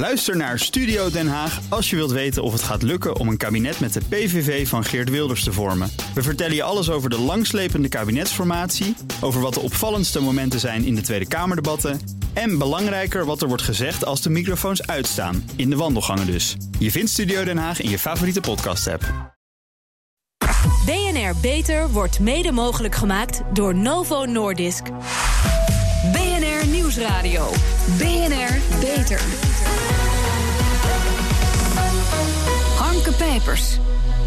Luister naar Studio Den Haag als je wilt weten of het gaat lukken om een kabinet met de PVV van Geert Wilders te vormen. We vertellen je alles over de langslepende kabinetsformatie, over wat de opvallendste momenten zijn in de Tweede Kamerdebatten en belangrijker wat er wordt gezegd als de microfoons uitstaan, in de wandelgangen dus. Je vindt Studio Den Haag in je favoriete podcast-app. BNR Beter wordt mede mogelijk gemaakt door Novo Nordisk. BNR Nieuwsradio. BNR Beter.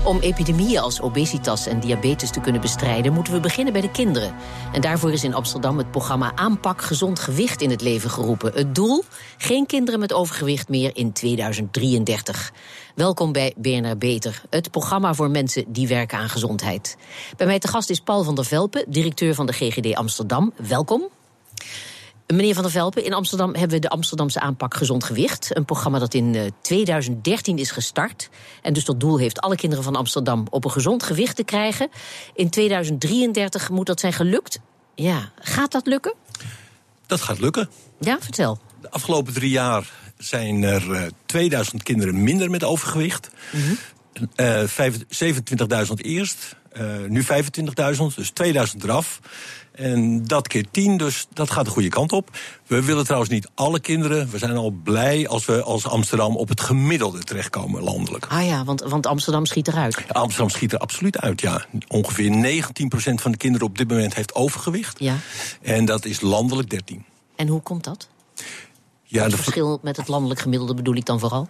Om epidemieën als obesitas en diabetes te kunnen bestrijden, moeten we beginnen bij de kinderen. En daarvoor is in Amsterdam het programma Aanpak Gezond Gewicht in het leven geroepen. Het doel: geen kinderen met overgewicht meer in 2033. Welkom bij BNR Beter, het programma voor mensen die werken aan gezondheid. Bij mij te gast is Paul van der Velpen, directeur van de GGD Amsterdam. Welkom. Meneer Van der Velpen, in Amsterdam hebben we de Amsterdamse aanpak Gezond Gewicht. Een programma dat in 2013 is gestart. En dus tot doel heeft alle kinderen van Amsterdam op een gezond gewicht te krijgen. In 2033 moet dat zijn gelukt. Ja, gaat dat lukken? Dat gaat lukken. Ja, vertel. De afgelopen drie jaar zijn er uh, 2000 kinderen minder met overgewicht. Mm -hmm. uh, 27.000 eerst, uh, nu 25.000, dus 2000 eraf. En dat keer 10, dus dat gaat de goede kant op. We willen trouwens niet alle kinderen. We zijn al blij als we als Amsterdam op het gemiddelde terechtkomen landelijk. Ah ja, want, want Amsterdam schiet eruit. Amsterdam schiet er absoluut uit, ja. Ongeveer 19% van de kinderen op dit moment heeft overgewicht. Ja. En dat is landelijk 13. En hoe komt dat? Ja, het verschil met het landelijk gemiddelde bedoel ik dan vooral?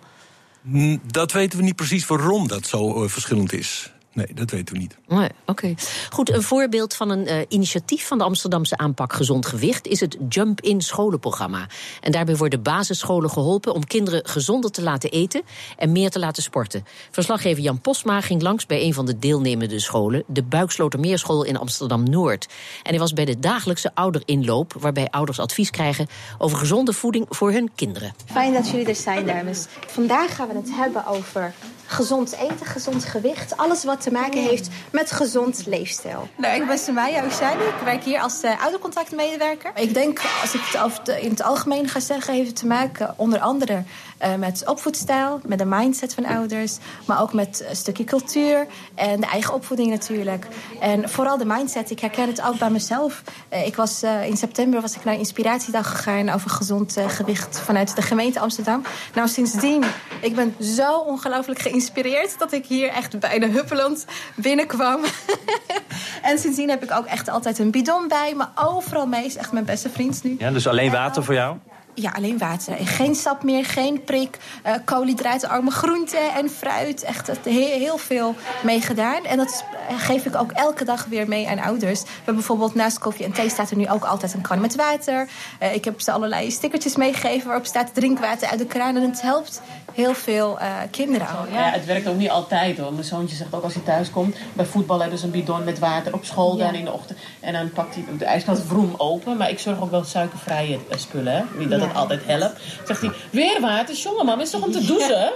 Dat weten we niet precies waarom dat zo uh, verschillend is. Nee, dat weten we niet. Nee, Oké. Okay. Goed, een voorbeeld van een uh, initiatief van de Amsterdamse aanpak Gezond Gewicht is het Jump-in scholenprogramma. En daarbij worden basisscholen geholpen om kinderen gezonder te laten eten en meer te laten sporten. Verslaggever Jan Posma ging langs bij een van de deelnemende scholen, de Buikslotermeerschool in Amsterdam Noord. En hij was bij de dagelijkse ouderinloop, waarbij ouders advies krijgen over gezonde voeding voor hun kinderen. Fijn dat jullie er zijn, dames. Vandaag gaan we het hebben over gezond eten, gezond gewicht. Alles wat te maken heeft met gezond leefstijl. Nou, ik ben Samaya Oshadi. Ik werk hier als uh, oudercontactmedewerker. Ik denk, als ik het in het algemeen ga zeggen, heeft het te maken onder andere uh, met opvoedstijl, met de mindset van ouders, maar ook met een stukje cultuur en de eigen opvoeding natuurlijk. En vooral de mindset. Ik herken het ook bij mezelf. Uh, ik was uh, in september was ik naar een inspiratiedag gegaan over gezond gewicht vanuit de gemeente Amsterdam. Nou, sindsdien, ik ben zo ongelooflijk geïnspireerd dat ik hier echt bijna huppelend binnenkwam. en sindsdien heb ik ook echt altijd een bidon bij me. Overal mee is echt mijn beste vriend nu. Ja, dus alleen water voor jou? Ja, alleen water. Geen sap meer, geen prik. Uh, koolhydraatarme groenten en fruit. Echt heel, heel veel mee gedaan. En dat geef ik ook elke dag weer mee aan ouders. We hebben bijvoorbeeld naast koffie en thee staat er nu ook altijd een kan met water. Uh, ik heb ze allerlei stickertjes meegegeven waarop staat drinkwater uit de kraan. En het helpt heel veel uh, kinderen. Ja, het werkt ook niet altijd hoor. Mijn zoontje zegt ook als hij thuis komt... bij voetbal hebben ze een bidon met water op school ja. dan in de ochtend. En dan pakt hij de ijskast vroom open. Maar ik zorg ook wel suikervrije spullen. Hè? Niet dat altijd helpt. Zegt hij, weer water? Jongen man, is toch om te douchen?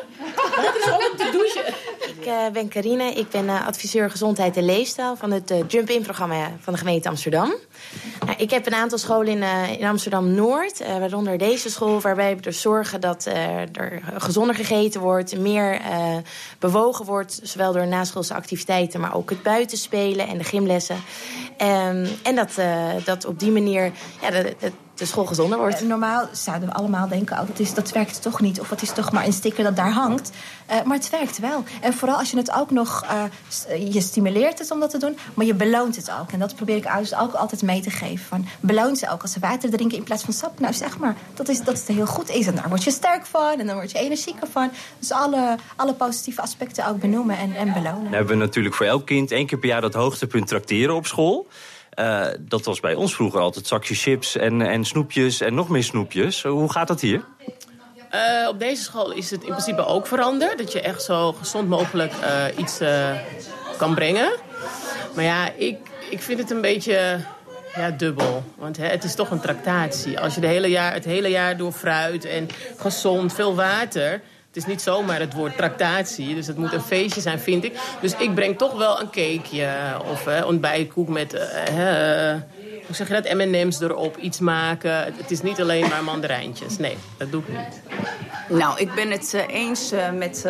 Dat is ook om te douchen. Ik uh, ben Karine, ik ben uh, adviseur gezondheid en leefstijl... van het uh, Jump-In-programma van de gemeente Amsterdam. Nou, ik heb een aantal scholen in, in Amsterdam-Noord, waaronder deze school... waarbij we dus zorgen dat er gezonder gegeten wordt... meer bewogen wordt, zowel door naschoolse activiteiten... maar ook het buitenspelen en de gymlessen. Um, en dat, dat op die manier... Ja, de school gezonder wordt. Normaal zouden we allemaal denken, oh, dat, is, dat werkt toch niet. Of het is toch maar een sticker dat daar hangt. Maar het werkt wel. En vooral als je het ook nog... Je stimuleert het om dat te doen, maar je beloont het ook. En dat probeer ik ouders ook altijd mee te geven. Van, beloon ze ook als ze water drinken in plaats van sap. Nou, zeg maar, dat is, dat is heel goed is. En daar word je sterk van en dan word je energieker van. Dus alle, alle positieve aspecten ook benoemen en, en belonen. Dan hebben we natuurlijk voor elk kind één keer per jaar dat hoogtepunt trakteren op school. Uh, dat was bij ons vroeger altijd zakje chips en, en snoepjes en nog meer snoepjes. Hoe gaat dat hier? Uh, op deze school is het in principe ook veranderd. Dat je echt zo gezond mogelijk uh, iets kan brengen. Maar ja, ik, ik vind het een beetje ja, dubbel. Want hè, het is toch een tractatie. Als je de hele jaar, het hele jaar door fruit en gezond, veel water... Het is niet zomaar het woord tractatie, dus het moet een feestje zijn, vind ik. Dus ik breng toch wel een cakeje of uh, ontbijtkoek met, uh, hoe zeg je dat, M&M's erop, iets maken. Het is niet alleen maar mandarijntjes. Nee, dat doe ik niet. Nou, ik ben het uh, eens uh, met,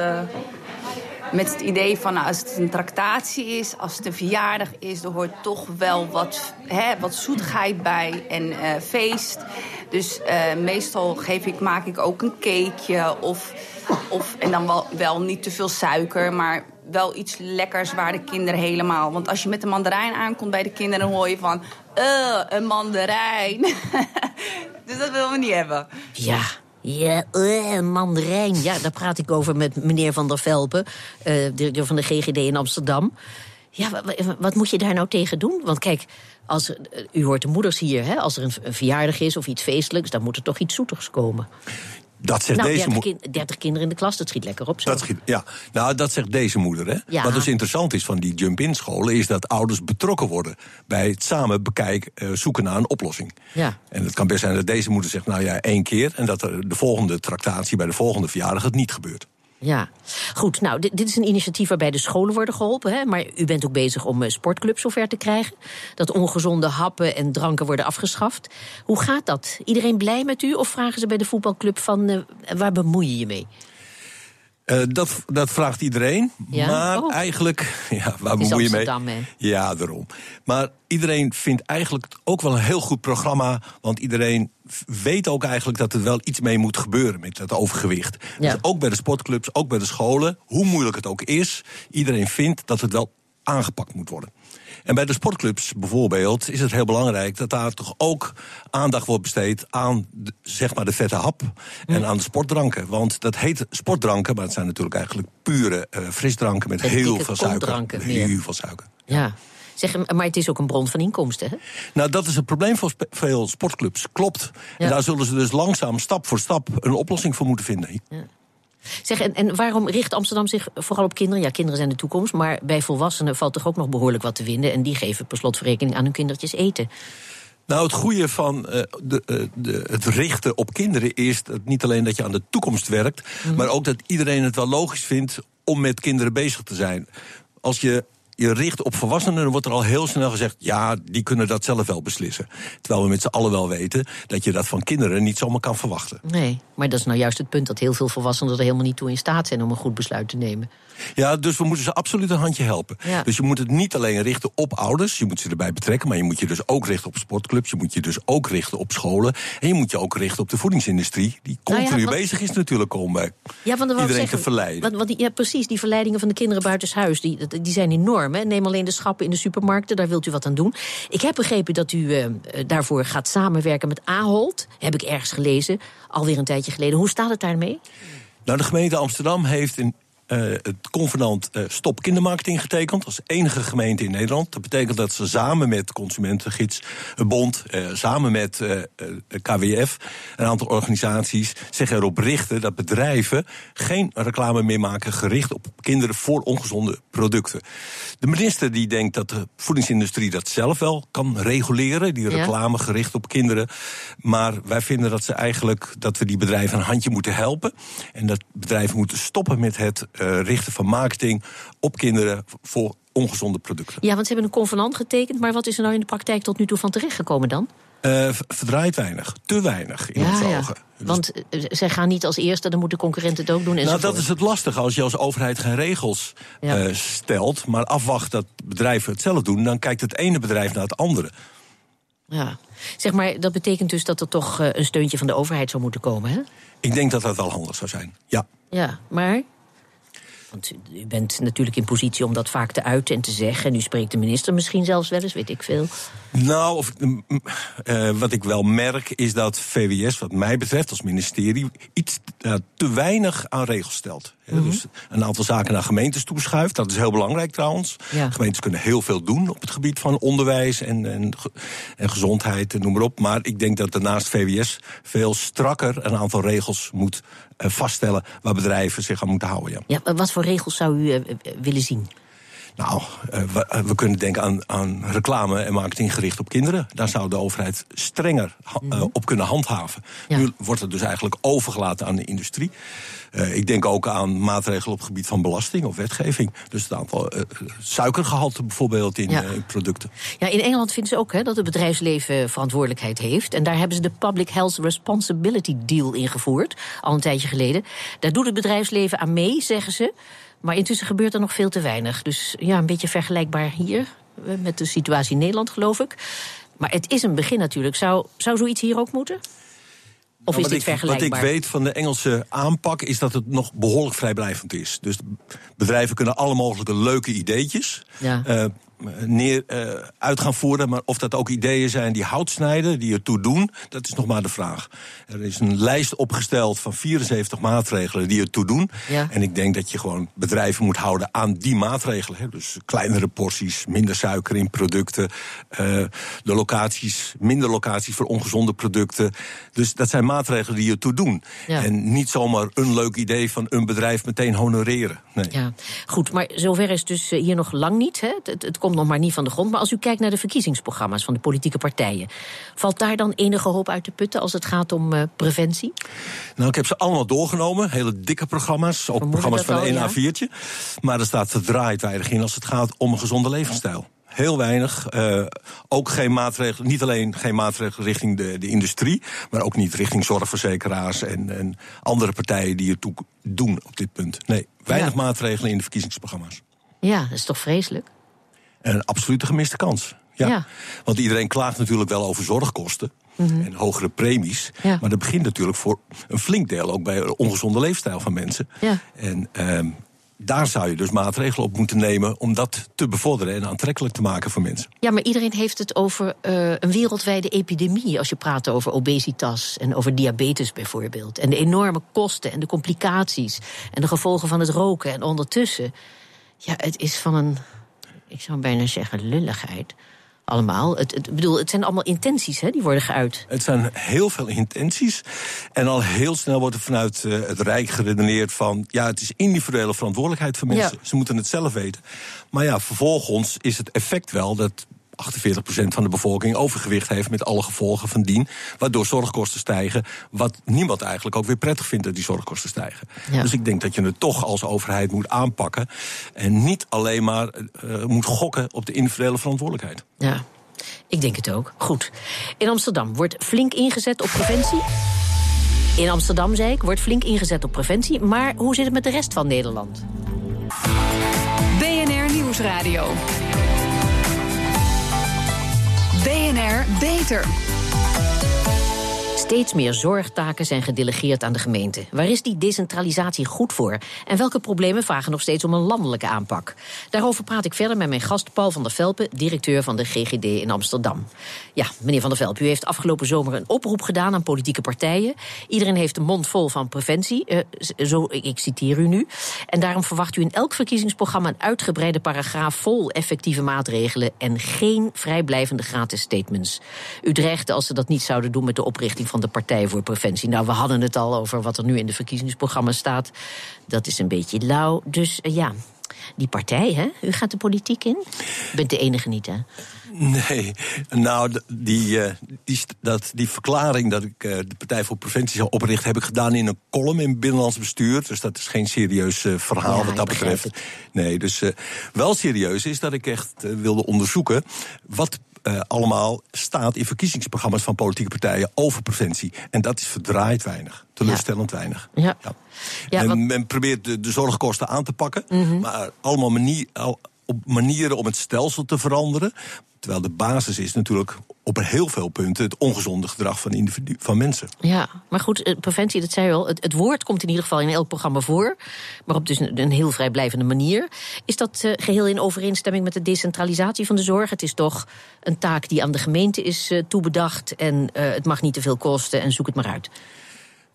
met het idee van nou, als het een tractatie is, als het een verjaardag is, er hoort toch wel wat, hè, wat zoetigheid bij en feest. Dus meestal geef ik, maak ik ook een cakeje of, of en dan wel, wel niet te veel suiker, maar wel iets lekkers waar de kinderen helemaal. Want als je met een mandarijn aankomt bij de kinderen, dan hoor je van. Uh, een mandarijn. dus dat willen we niet hebben. Ja. Ja, uh, mandarijn. Ja, daar praat ik over met meneer Van der Velpen, uh, directeur van de GGD in Amsterdam. Ja, wat, moet je daar nou tegen doen? Want kijk, als, u hoort de moeders hier, hè, als er een verjaardag is of iets feestelijks, dan moet er toch iets zoetigs komen. Dat zegt nou, deze moeder. 30 kinderen in de klas, dat schiet lekker op. Zo. Dat schiet, ja, nou, dat zegt deze moeder. Hè? Ja. Wat dus interessant is van die jump-in scholen, is dat ouders betrokken worden bij het samen bekijken, uh, zoeken naar een oplossing. Ja. En het kan best zijn dat deze moeder zegt, nou ja, één keer, en dat er de volgende tractatie bij de volgende verjaardag het niet gebeurt. Ja, goed. Nou, dit, dit, is een initiatief waarbij de scholen worden geholpen. Hè? Maar u bent ook bezig om uh, sportclubs zover te krijgen. Dat ongezonde happen en dranken worden afgeschaft. Hoe gaat dat? Iedereen blij met u? Of vragen ze bij de voetbalclub van uh, waar bemoei je je mee? Uh, dat, dat vraagt iedereen. Ja? Maar oh. eigenlijk, ja, waar bemoei je mee? Hè? Ja, daarom. Maar iedereen vindt eigenlijk ook wel een heel goed programma. Want iedereen weet ook eigenlijk dat er wel iets mee moet gebeuren met het overgewicht. Ja. Dus ook bij de sportclubs, ook bij de scholen, hoe moeilijk het ook is, iedereen vindt dat het wel aangepakt moet worden. En bij de sportclubs bijvoorbeeld is het heel belangrijk dat daar toch ook aandacht wordt besteed aan de, zeg maar de vette hap en aan de sportdranken. Want dat heet sportdranken, maar het zijn natuurlijk eigenlijk pure uh, frisdranken met heel veel suiker. Heel veel suiker. Ja. Zeg, maar het is ook een bron van inkomsten, hè? Nou, dat is het probleem voor veel sportclubs. Klopt. Ja. En daar zullen ze dus langzaam, stap voor stap, een oplossing voor moeten vinden. Zeg, en, en waarom richt Amsterdam zich vooral op kinderen? Ja, kinderen zijn de toekomst, maar bij volwassenen valt toch ook nog behoorlijk wat te winnen. En die geven per slotverrekening aan hun kindertjes eten. Nou, het goede van eh, de, eh, de, het richten op kinderen is dat niet alleen dat je aan de toekomst werkt, maar ook dat iedereen het wel logisch vindt om met kinderen bezig te zijn. Als je je richt op volwassenen, dan wordt er al heel snel gezegd: ja, die kunnen dat zelf wel beslissen. Terwijl we met z'n allen wel weten dat je dat van kinderen niet zomaar kan verwachten. Nee, maar dat is nou juist het punt dat heel veel volwassenen er helemaal niet toe in staat zijn om een goed besluit te nemen. Ja, dus we moeten ze absoluut een handje helpen. Ja. Dus je moet het niet alleen richten op ouders, je moet ze erbij betrekken, maar je moet je dus ook richten op sportclubs, je moet je dus ook richten op scholen en je moet je ook richten op de voedingsindustrie, die Nou ja, continu bezig is natuurlijk om eh, Ja, want iedereen zeggen, te verleiden. Want, want die, ja, precies, die verleidingen van de kinderen buitenshuis, die, die zijn enorm. Neem alleen de schappen in de supermarkten, daar wilt u wat aan doen. Ik heb begrepen dat u eh, eh, daarvoor gaat samenwerken met Ahold. Heb ik ergens gelezen, alweer een tijdje geleden. Hoe staat het daarmee? Nou, de gemeente Amsterdam heeft in eh, het convenant eh, Stop Kindermarketing getekend. Als enige gemeente in Nederland. Dat betekent dat ze samen met Consumentengids eh, Bond, eh, samen met KWF, een aantal organisaties zich erop richten dat bedrijven geen reclame meer maken gericht op kinderen voor ongezonde producten. De minister die denkt dat de voedingsindustrie dat zelf wel kan reguleren, die Ja. reclame gericht op kinderen. Maar wij vinden dat ze eigenlijk dat we die bedrijven een handje moeten helpen. En dat bedrijven moeten stoppen met het eh, richten van marketing op kinderen voor ongezonde producten. Ja, want ze hebben een convenant getekend, maar wat is er nou in de praktijk tot nu toe van terechtgekomen dan? Eh, verdraait weinig, te weinig in onze ogen. Dus- Want eh, zij gaan niet als eerste, dan moeten concurrenten het ook doen. nou, dat is het lastige. Als je als overheid geen regels Ja. stelt, maar afwacht dat bedrijven het zelf doen, dan kijkt het ene bedrijf naar het andere. Ja. Zeg maar, dat betekent dus dat er toch een steuntje van de overheid zou moeten komen, hè? Ik denk dat dat wel handig zou zijn. Ja. Ja, maar. Want u- bent natuurlijk in positie om dat vaak te uiten en te zeggen. En u spreekt de minister misschien zelfs wel eens, weet ik veel. Nou, of, mm, mm, eh, wat ik wel merk is dat VWS, wat mij betreft als ministerie, iets eh, te weinig aan regels stelt. Mhm. Dus een aantal zaken naar gemeentes toeschuift. Dat is heel belangrijk trouwens. Ja. Gemeentes kunnen heel veel doen op het gebied van onderwijs en, en, en gezondheid en noem maar op. Maar ik denk dat er naast VWS veel strakker een aantal regels moet vaststellen waar bedrijven zich aan moeten houden. Ja. Ja, wat voor regels zou u eh, eh, willen zien? Nou, we, we, kunnen denken aan, aan, reclame en marketing gericht op kinderen. Daar zou de overheid strenger uh, op kunnen handhaven. Ja. Nu wordt het dus eigenlijk overgelaten aan de industrie. Ik denk ook aan maatregelen op het gebied van belasting of wetgeving. Dus het aantal suikergehalte bijvoorbeeld in, ja. in, producten. Ja, in Engeland vinden ze ook hè, dat het bedrijfsleven verantwoordelijkheid heeft. En daar hebben ze de Public Health Responsibility Deal ingevoerd, al een tijdje geleden. Daar doet het bedrijfsleven aan mee, zeggen ze. Maar intussen gebeurt er nog veel te weinig. Dus ja, een beetje vergelijkbaar hier met de situatie in Nederland, geloof ik. Maar het is een begin natuurlijk. Zou, zou zoiets hier ook moeten? Of nou, is dit ik, vergelijkbaar? Wat ik weet van de Engelse aanpak is dat het nog behoorlijk vrijblijvend is. Dus bedrijven kunnen alle mogelijke leuke ideetjes ja. uh, neer, uh, uit gaan voeren. Maar of dat ook ideeën zijn die hout snijden, die ertoe doen, dat is nog maar de vraag. Er is een lijst opgesteld van 74 maatregelen die ertoe doen. Ja. En ik denk dat je gewoon bedrijven moet houden aan die maatregelen. Hè. Dus kleinere porties, minder suiker in producten. Uh, de locaties, minder locaties voor ongezonde producten. Dus dat zijn maatregelen die ertoe doen. Ja. En niet zomaar een leuk idee van een bedrijf meteen honoreren. Nee. Ja, goed, maar zover is dus hier nog lang niet. Hè? Het, het komt nog maar niet van de grond. Maar als u kijkt naar de verkiezingsprogramma's van de politieke partijen... valt daar dan enige hoop uit te putten als het gaat om uh, preventie? Nou, ik heb ze allemaal doorgenomen. Hele dikke programma's. Ook programma's van een ja? A4'tje. Maar er staat verdraaid weinig in als het gaat om een gezonde levensstijl. Heel weinig. Uh, ook geen maatregelen, niet alleen geen maatregelen richting de, de industrie, maar ook niet richting zorgverzekeraars en, en andere partijen die ertoe doen op dit punt. Nee, weinig Ja. maatregelen in de verkiezingsprogramma's. Ja, dat is toch vreselijk? En een absolute gemiste kans. Ja. Ja. Want iedereen klaagt natuurlijk wel over zorgkosten. En hogere premies. Mhm. Ja. Maar dat begint natuurlijk voor een flink deel ook bij een ongezonde leefstijl van mensen. Ja. En ehm daar zou je dus maatregelen op moeten nemen om dat te bevorderen en aantrekkelijk te maken voor mensen. Ja, maar iedereen heeft het over uh, een wereldwijde epidemie. Als je praat over obesitas en over diabetes bijvoorbeeld. En de enorme kosten en de complicaties. En de gevolgen van het roken. En ondertussen, ja, het is van een, ik zou bijna zeggen, lulligheid. Allemaal. Het, het, bedoel, het zijn allemaal intenties hè, die worden geuit. Het zijn heel veel intenties. En al heel snel wordt er vanuit uh, het Rijk geredeneerd van... ja, het is individuele verantwoordelijkheid van mensen. Ja. Ze moeten het zelf weten. Maar ja, vervolgens is het effect wel dat 48% van de bevolking overgewicht heeft met alle gevolgen van dien. Waardoor zorgkosten stijgen. Wat niemand eigenlijk ook weer prettig vindt dat die zorgkosten stijgen. Ja. Dus ik denk dat je het toch als overheid moet aanpakken. En niet alleen maar uh, moet gokken op de individuele verantwoordelijkheid. Ja, ik denk het ook. Goed. In Amsterdam wordt flink ingezet op preventie. In Amsterdam, zei ik, wordt flink ingezet op preventie. Maar hoe zit het met de rest van Nederland? BNR Nieuwsradio. Beter. Steeds meer zorgtaken zijn gedelegeerd aan de gemeente. Waar is die decentralisatie goed voor? En welke problemen vragen nog steeds om een landelijke aanpak? Daarover praat ik verder met mijn gast Paul van der Velpen, directeur van de GGD in Amsterdam. Ja, meneer van der Velpen, u heeft afgelopen zomer een oproep gedaan aan politieke partijen. Iedereen heeft een mond vol van preventie, uh, zo, ik citeer u nu. En daarom verwacht u in elk verkiezingsprogramma een uitgebreide paragraaf vol effectieve maatregelen en geen vrijblijvende gratis statements. U dreigde als ze dat niet zouden doen met de oprichting van de Partij voor Preventie. Nou, we hadden het al over wat er nu in de verkiezingsprogramma staat. Dat is een beetje lauw. Dus uh, ja, die partij, hè? U gaat de politiek in? U bent de enige niet, hè? Nee, nou, die, uh, die, dat, die verklaring dat ik uh, de Partij voor Preventie zou oprichten... heb ik gedaan in een column in Binnenlands Bestuur. Dus dat is geen serieus uh, verhaal Ja, wat dat betreft. Nee, dus wel serieus is dat ik echt wilde onderzoeken... wat uh, allemaal staat in verkiezingsprogramma's van politieke partijen over preventie. En dat is verdraaid weinig, teleurstellend ja. weinig. Ja. Ja. Ja, men, wat... men, probeert de, de, zorgkosten aan te pakken, mm. -hmm. maar allemaal manier, al, op manieren om het stelsel te veranderen. Terwijl de basis is natuurlijk op heel veel punten het ongezonde gedrag van, individu van mensen. Ja, maar goed, preventie, dat zei je al. Het, het, woord komt in ieder geval in elk programma voor. Maar op dus een, een heel vrijblijvende manier. Is dat uh, geheel in overeenstemming met de decentralisatie van de zorg? Het is toch een taak die aan de gemeente is uh, toebedacht. En uh, het mag niet te veel kosten en zoek het maar uit.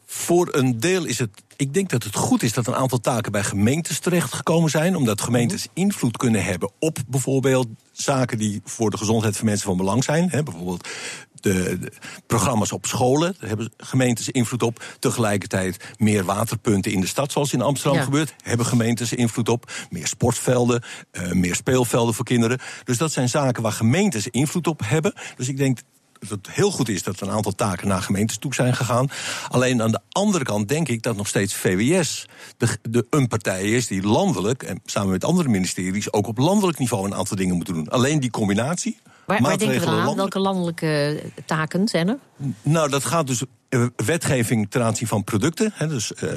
Voor een deel is het. Ik denk dat het goed is dat een aantal taken bij gemeentes terechtgekomen zijn. Omdat gemeentes invloed kunnen hebben op bijvoorbeeld zaken die voor de gezondheid van mensen van belang zijn. Hè, bijvoorbeeld de, de programma's op scholen. Daar hebben gemeentes invloed op. Tegelijkertijd meer waterpunten in de stad, zoals in Amsterdam Ja. gebeurt. Hebben gemeentes invloed op. Meer sportvelden, eh, meer speelvelden voor kinderen. Dus dat zijn zaken waar gemeentes invloed op hebben. Dus ik denk dat het heel goed is dat een aantal taken naar gemeentes toe zijn gegaan. Alleen aan de andere kant denk ik dat nog steeds VWS de, de een partij is die landelijk, en samen met andere ministeries, ook op landelijk niveau een aantal dingen moeten doen. Alleen die combinatie. Waar, waar denken we dan aan? Welke landelijke eh, taken zijn er? nou, dat gaat dus eh, wetgeving ten aanzien van producten. Hè, dus eh,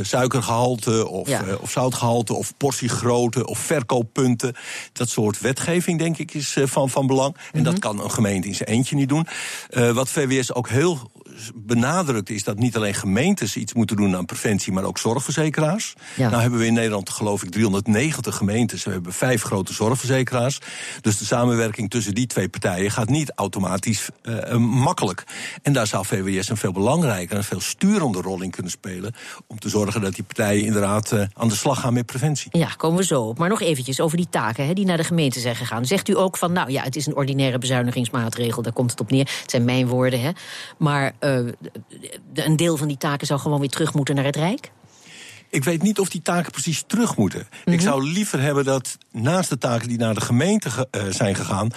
suikergehalte of, Ja. of zoutgehalte of portiegrootte of verkooppunten. Dat soort wetgeving, denk ik, is van, van belang. En Mhm. dat kan een gemeente in zijn eentje niet doen. Wat VWS ook heel benadrukt is dat niet alleen gemeentes iets moeten doen aan preventie, maar ook zorgverzekeraars. Ja. Nou hebben we in Nederland geloof ik 390 gemeentes. We hebben vijf grote zorgverzekeraars. Dus de samenwerking tussen die twee partijen gaat niet automatisch eh, eh, makkelijk. En daar zou VWS een veel belangrijker en veel sturende rol in kunnen spelen. Om te zorgen dat die partijen inderdaad eh, aan de slag gaan met preventie. Ja, komen we zo op. Maar nog eventjes over die taken hè, die naar de gemeente zijn gegaan. Zegt u ook van, nou ja, het is een ordinaire bezuinigingsmaatregel, daar komt het op neer. Het zijn mijn woorden, hè. Maar een deel van die taken zou gewoon weer terug moeten naar het Rijk? Ik weet niet of die taken precies terug moeten. Mhm. Ik zou liever hebben dat naast de taken die naar de gemeente ge- eh, zijn gegaan,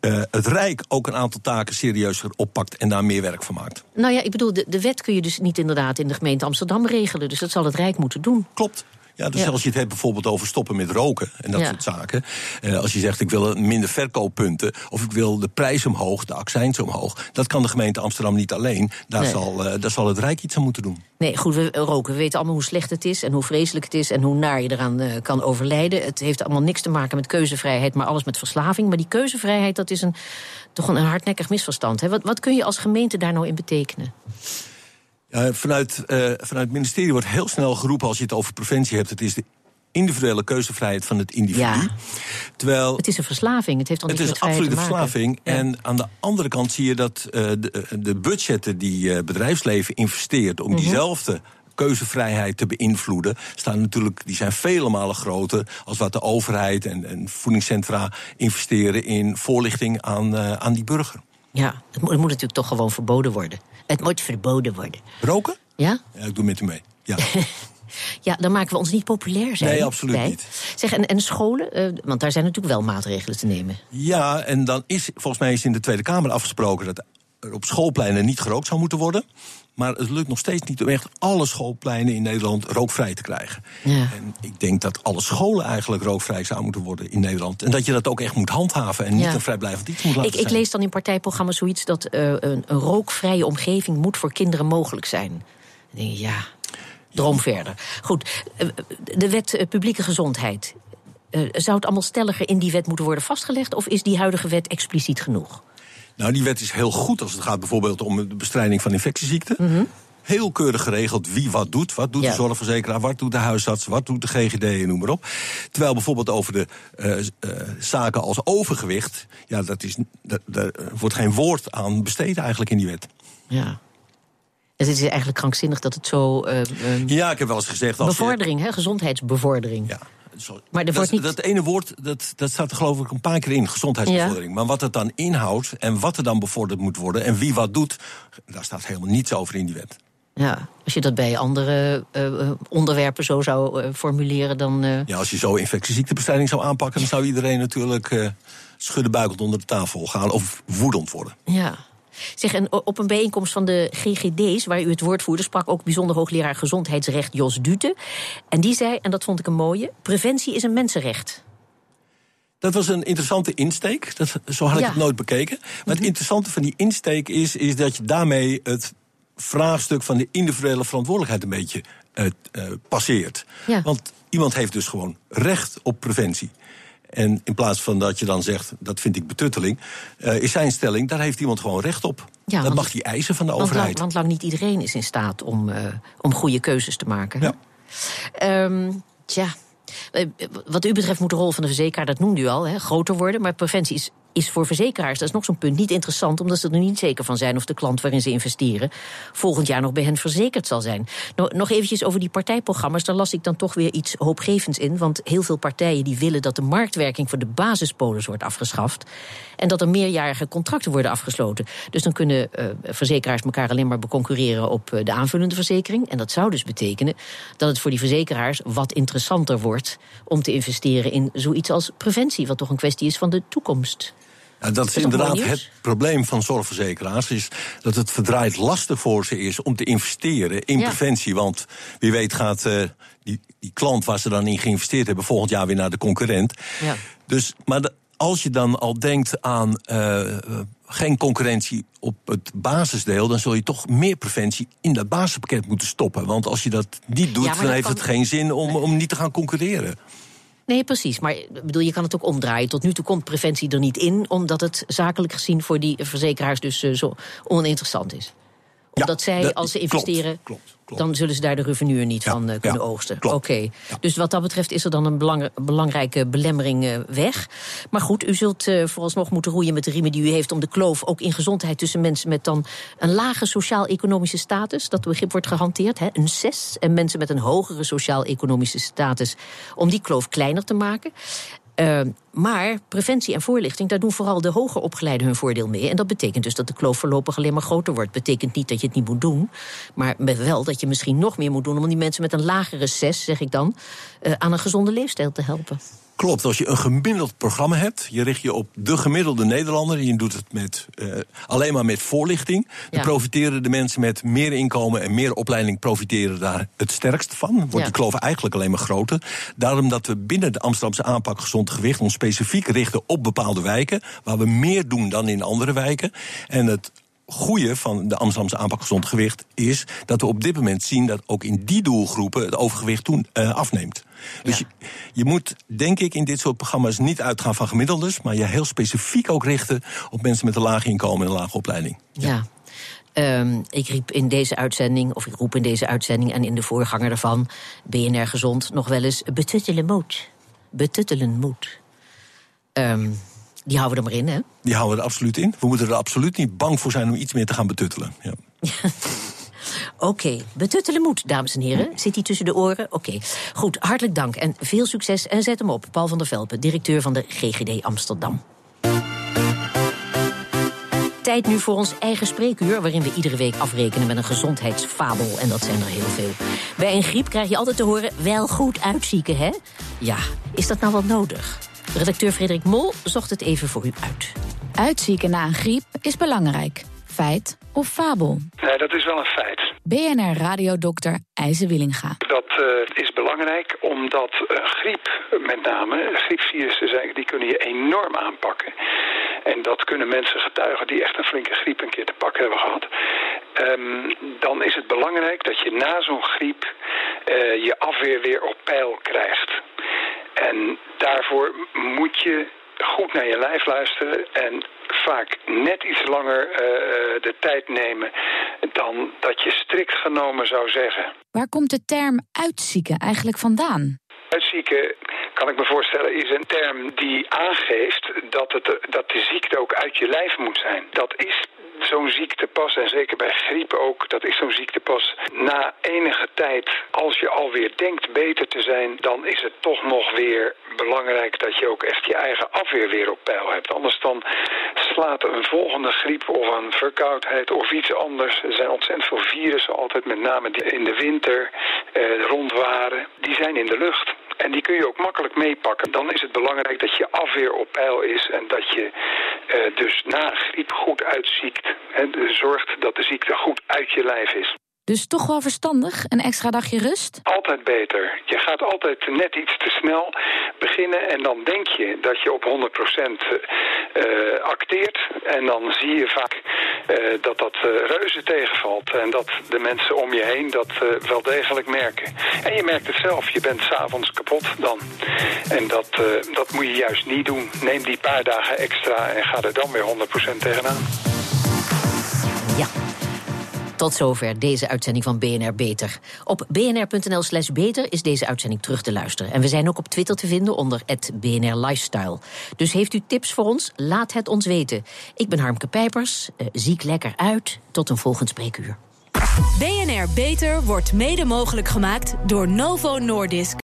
eh, het Rijk ook een aantal taken serieuzer oppakt en daar meer werk van maakt. Nou ja, ik bedoel, de, de wet kun je dus niet inderdaad in de gemeente Amsterdam regelen. Dus dat zal het Rijk moeten doen. Klopt. Ja, dus Ja. als je het hebt bijvoorbeeld over stoppen met roken en dat Ja. soort zaken. Eh, als je zegt ik wil minder verkooppunten of ik wil de prijs omhoog, de accijns omhoog. Dat kan de gemeente Amsterdam niet alleen. Daar, Nee. zal, eh, daar zal het Rijk iets aan moeten doen. Nee, goed, we roken. We weten allemaal hoe slecht het is en hoe vreselijk het is en hoe naar je eraan eh, kan overlijden. Het heeft allemaal niks te maken met keuzevrijheid, maar alles met verslaving. Maar die keuzevrijheid, dat is een, toch een hardnekkig misverstand. Hè? Wat, wat kun je als gemeente daar nou in betekenen? Ja, vanuit, eh, vanuit het ministerie wordt heel snel geroepen als je het over preventie hebt. Het is de individuele keuzevrijheid van het individu. Ja. Terwijl Het is een verslaving. Het heeft dan Het is absoluut een verslaving. En aan de andere kant zie je dat eh, de, de budgetten die eh, bedrijfsleven investeert Mhm. om diezelfde keuzevrijheid te beïnvloeden, staan natuurlijk, die zijn vele malen groter als wat de overheid en, en voedingscentra investeren in voorlichting aan, eh, aan die burger. Ja, het moet, het moet natuurlijk toch gewoon verboden worden. Het moet verboden worden. Roken? Ja? Ja, ik doe met u mee. Ja. Ja, dan maken we ons niet populair zijn. Nee, absoluut bij. niet. Zeg, en, en scholen? eh, want daar zijn natuurlijk wel maatregelen te nemen. Ja, en dan is volgens mij is in de Tweede Kamer afgesproken dat er op schoolpleinen niet gerookt zou moeten worden. Maar het lukt nog steeds niet om echt alle schoolpleinen in Nederland rookvrij te krijgen. Ja. En ik denk dat alle scholen eigenlijk rookvrij zouden moeten worden in Nederland. En dat je dat ook echt moet handhaven en niet Ja. een vrijblijvend iets moet laten Ik, ik lees dan in partijprogramma's zoiets dat eh, een, een rookvrije omgeving moet voor kinderen mogelijk zijn. Dan denk je, ja, droom verder. Goed, eh, de wet eh, publieke gezondheid. Zou het allemaal stelliger in die wet moeten worden vastgelegd? Of is die huidige wet expliciet genoeg? Nou, die wet is heel goed als het gaat bijvoorbeeld om de bestrijding van infectieziekten. Heel keurig geregeld wie wat doet. Wat doet Ja. de zorgverzekeraar, wat doet de huisarts, wat doet de GGD en noem maar op. Terwijl bijvoorbeeld over de eh, eh, zaken als overgewicht, ja, dat is, dat, daar wordt geen woord aan besteed eigenlijk in die wet. Ja. Dus het is eigenlijk krankzinnig dat het zo. eh, Ja, ik heb wel eens gezegd. Als je- bevordering, hè, gezondheidsbevordering. Ja. Sorry. Maar er dat, niet- dat ene woord, dat, dat staat er geloof ik een paar keer in, gezondheidsbevordering. Maar wat het dan inhoudt en wat er dan bevorderd moet worden en wie wat doet, daar staat helemaal niets over in die wet. Ja, als je dat bij andere eh, onderwerpen zo zou eh, formuleren, dan. eh, Ja, als je zo infectieziektebestrijding zou aanpakken, dan zou iedereen natuurlijk eh schuddenbuikeld onder de tafel gaan of woedend worden. Ja. Zeg, en op een bijeenkomst van de GGD's, waar u het woord voerde, sprak ook bijzonder hoogleraar gezondheidsrecht Jos Dute. En die zei, en dat vond ik een mooie: preventie is een mensenrecht. Dat was een interessante insteek. Dat, zo had ik Ja. het nooit bekeken. Maar het interessante van die insteek is, is dat je daarmee het vraagstuk van de individuele verantwoordelijkheid een beetje eh, eh, passeert. Ja. Want iemand heeft dus gewoon recht op preventie. En in plaats van dat je dan zegt, dat vind ik betutteling, eh, is zijn stelling, daar heeft iemand gewoon recht op. Ja, dat mag hij eisen van de Want lang, overheid. want lang niet iedereen is in staat om, eh, om goede keuzes te maken. Ja. Ehm, tja. Eh, wat u betreft moet de rol van de verzekeraar, dat noemde u al, hè, groter worden. Maar preventie is is voor verzekeraars, dat is nog zo'n punt, niet interessant, omdat ze er niet zeker van zijn of de klant waarin ze investeren volgend jaar nog bij hen verzekerd zal zijn. Nog eventjes over die partijprogramma's, daar las ik dan toch weer iets hoopgevends in, want heel veel partijen die willen dat de marktwerking voor de basispolis wordt afgeschaft en dat er meerjarige contracten worden afgesloten. Dus dan kunnen uh, verzekeraars elkaar alleen maar beconcurreren op uh, de aanvullende verzekering. En dat zou dus betekenen dat het voor die verzekeraars wat interessanter wordt om te investeren in zoiets als preventie, wat toch een kwestie is van de toekomst. Nou, dat is, inderdaad het probleem van zorgverzekeraars. Is dat het verdraaid lastig voor ze is om te investeren in preventie. Want wie weet gaat uh, die, die klant waar ze dan in geïnvesteerd hebben volgend jaar weer naar de concurrent. Ja. Dus, maar de, als je dan al denkt aan uh, geen concurrentie op het basisdeel, dan zul je toch meer preventie in dat basispakket moeten stoppen. Want als je dat niet doet, dan heeft het geen zin om, om niet te gaan concurreren. Nee, precies. Maar bedoel, je kan het ook omdraaien. Tot nu toe komt preventie er niet in, omdat het zakelijk gezien voor die verzekeraars dus uh, zo oninteressant is. Omdat zij, als ze investeren. klopt dan zullen ze daar de revenue niet van uh, kunnen oogsten. Oké. Dus wat dat betreft is er dan een belangrijke belemmering uh, weg. Maar goed, u zult uh, vooralsnog moeten roeien met de riemen die u heeft om de kloof ook in gezondheid tussen mensen met dan een lage sociaal-economische status, dat begrip wordt gehanteerd, hè, een 6, en mensen met een hogere sociaal-economische status, om die kloof kleiner te maken. Uh, maar preventie en voorlichting, daar doen vooral de hoger opgeleiden hun voordeel mee. En dat betekent dus dat de kloof voorlopig alleen maar groter wordt. Betekent niet dat je het niet moet doen, maar wel dat je misschien nog meer moet doen om die mensen met een lagere zes, zeg ik dan, uh, aan een gezonde leefstijl te helpen. Klopt, als je een gemiddeld programma hebt, je richt je op de gemiddelde Nederlander, je doet het met, uh, alleen maar met voorlichting, dan profiteren de mensen met meer inkomen en meer opleiding profiteren daar het sterkst van. Wordt ja. die kloof eigenlijk alleen maar groter. Daarom dat we binnen de Amsterdamse aanpak gezond gewicht ons specifiek richten op bepaalde wijken, waar we meer doen dan in andere wijken. En het goede van de Amsterdamse aanpak gezond gewicht is dat we op dit moment zien dat ook in die doelgroepen het overgewicht toen uh, afneemt. Dus je, je, moet, denk ik, in dit soort programma's niet uitgaan van gemiddeldes, maar je heel specifiek ook richten op mensen met een laag inkomen en een lage opleiding. Ja. Um, ik riep in deze uitzending, of ik roep in deze uitzending en in de voorganger daarvan, BNR Gezond, nog wel eens betuttelen moet. Betuttelen moet. Um, die houden we er maar in, hè? Die houden we er absoluut in. We moeten er absoluut niet bang voor zijn om iets meer te gaan betuttelen. Ja. Oké, okay. betuttelen moet, dames en heren. Zit hij tussen de oren? Oké. Okay. Goed, hartelijk dank en veel succes. En zet hem op, Paul van der Velpen, directeur van de GGD Amsterdam. Tijd nu voor ons eigen spreekuur, waarin we iedere week afrekenen met een gezondheidsfabel. En dat zijn er heel veel. Bij een griep krijg je altijd te horen: wel goed uitzieken, hè? Ja, is dat nou wel nodig? Redacteur Frederik Mol zocht het even voor u uit. Uitzieken na een griep is belangrijk. Feit of fabel? Nee, dat is wel een feit. BNR-radiodokter IJze Willinga. Dat uh, is belangrijk omdat uh, griep, met name, griepvirussen, zijn, die kunnen je enorm aanpakken. En dat kunnen mensen getuigen die echt een flinke griep een keer te pakken hebben gehad. Um, dan is het belangrijk dat je na zo'n griep uh, je afweer weer op peil krijgt. En daarvoor moet je goed naar je lijf luisteren en vaak net iets langer uh, de tijd nemen dan dat je strikt genomen zou zeggen. Waar komt de term uitzieken eigenlijk vandaan? Uitzieken, kan ik me voorstellen, is een term die aangeeft dat, het, dat de ziekte ook uit je lijf moet zijn. Dat is zo'n ziekte pas, en zeker bij griep ook, dat is zo'n ziekte pas na enige tijd, als je alweer denkt beter te zijn, dan is het toch nog weer belangrijk dat je ook echt je eigen afweer weer op peil hebt. Anders dan slaat een volgende griep of een verkoudheid of iets anders. Er zijn ontzettend veel virussen altijd, met name die in de winter eh, rondwaren. Die zijn in de lucht. En die kun je ook makkelijk meepakken. Dan is het belangrijk dat je afweer op peil is en dat je uh, dus na griep goed uitziekt. En zorgt dat de ziekte goed uit je lijf is. Dus toch wel verstandig, een extra dagje rust? Altijd beter. Je gaat altijd net iets te snel beginnen en dan denk je dat je op 100% uh, acteert. En dan zie je vaak uh, dat dat uh, reuze tegenvalt en dat de mensen om je heen dat wel degelijk merken. En je merkt het zelf, je bent s'avonds kapot dan. En dat, dat moet je juist niet doen. Neem die paar dagen extra en ga er dan weer 100% tegenaan. Ja. Tot zover deze uitzending van BNR Beter. Op bnr.nl slash beter is deze uitzending terug te luisteren. En we zijn ook op Twitter te vinden onder BNR Lifestyle. Dus heeft u tips voor ons? Laat het ons weten. Ik ben Harmke Pijpers. Uh, ziek lekker uit. Tot een volgend spreekuur. BNR Beter wordt mede mogelijk gemaakt door Novo Nordisk.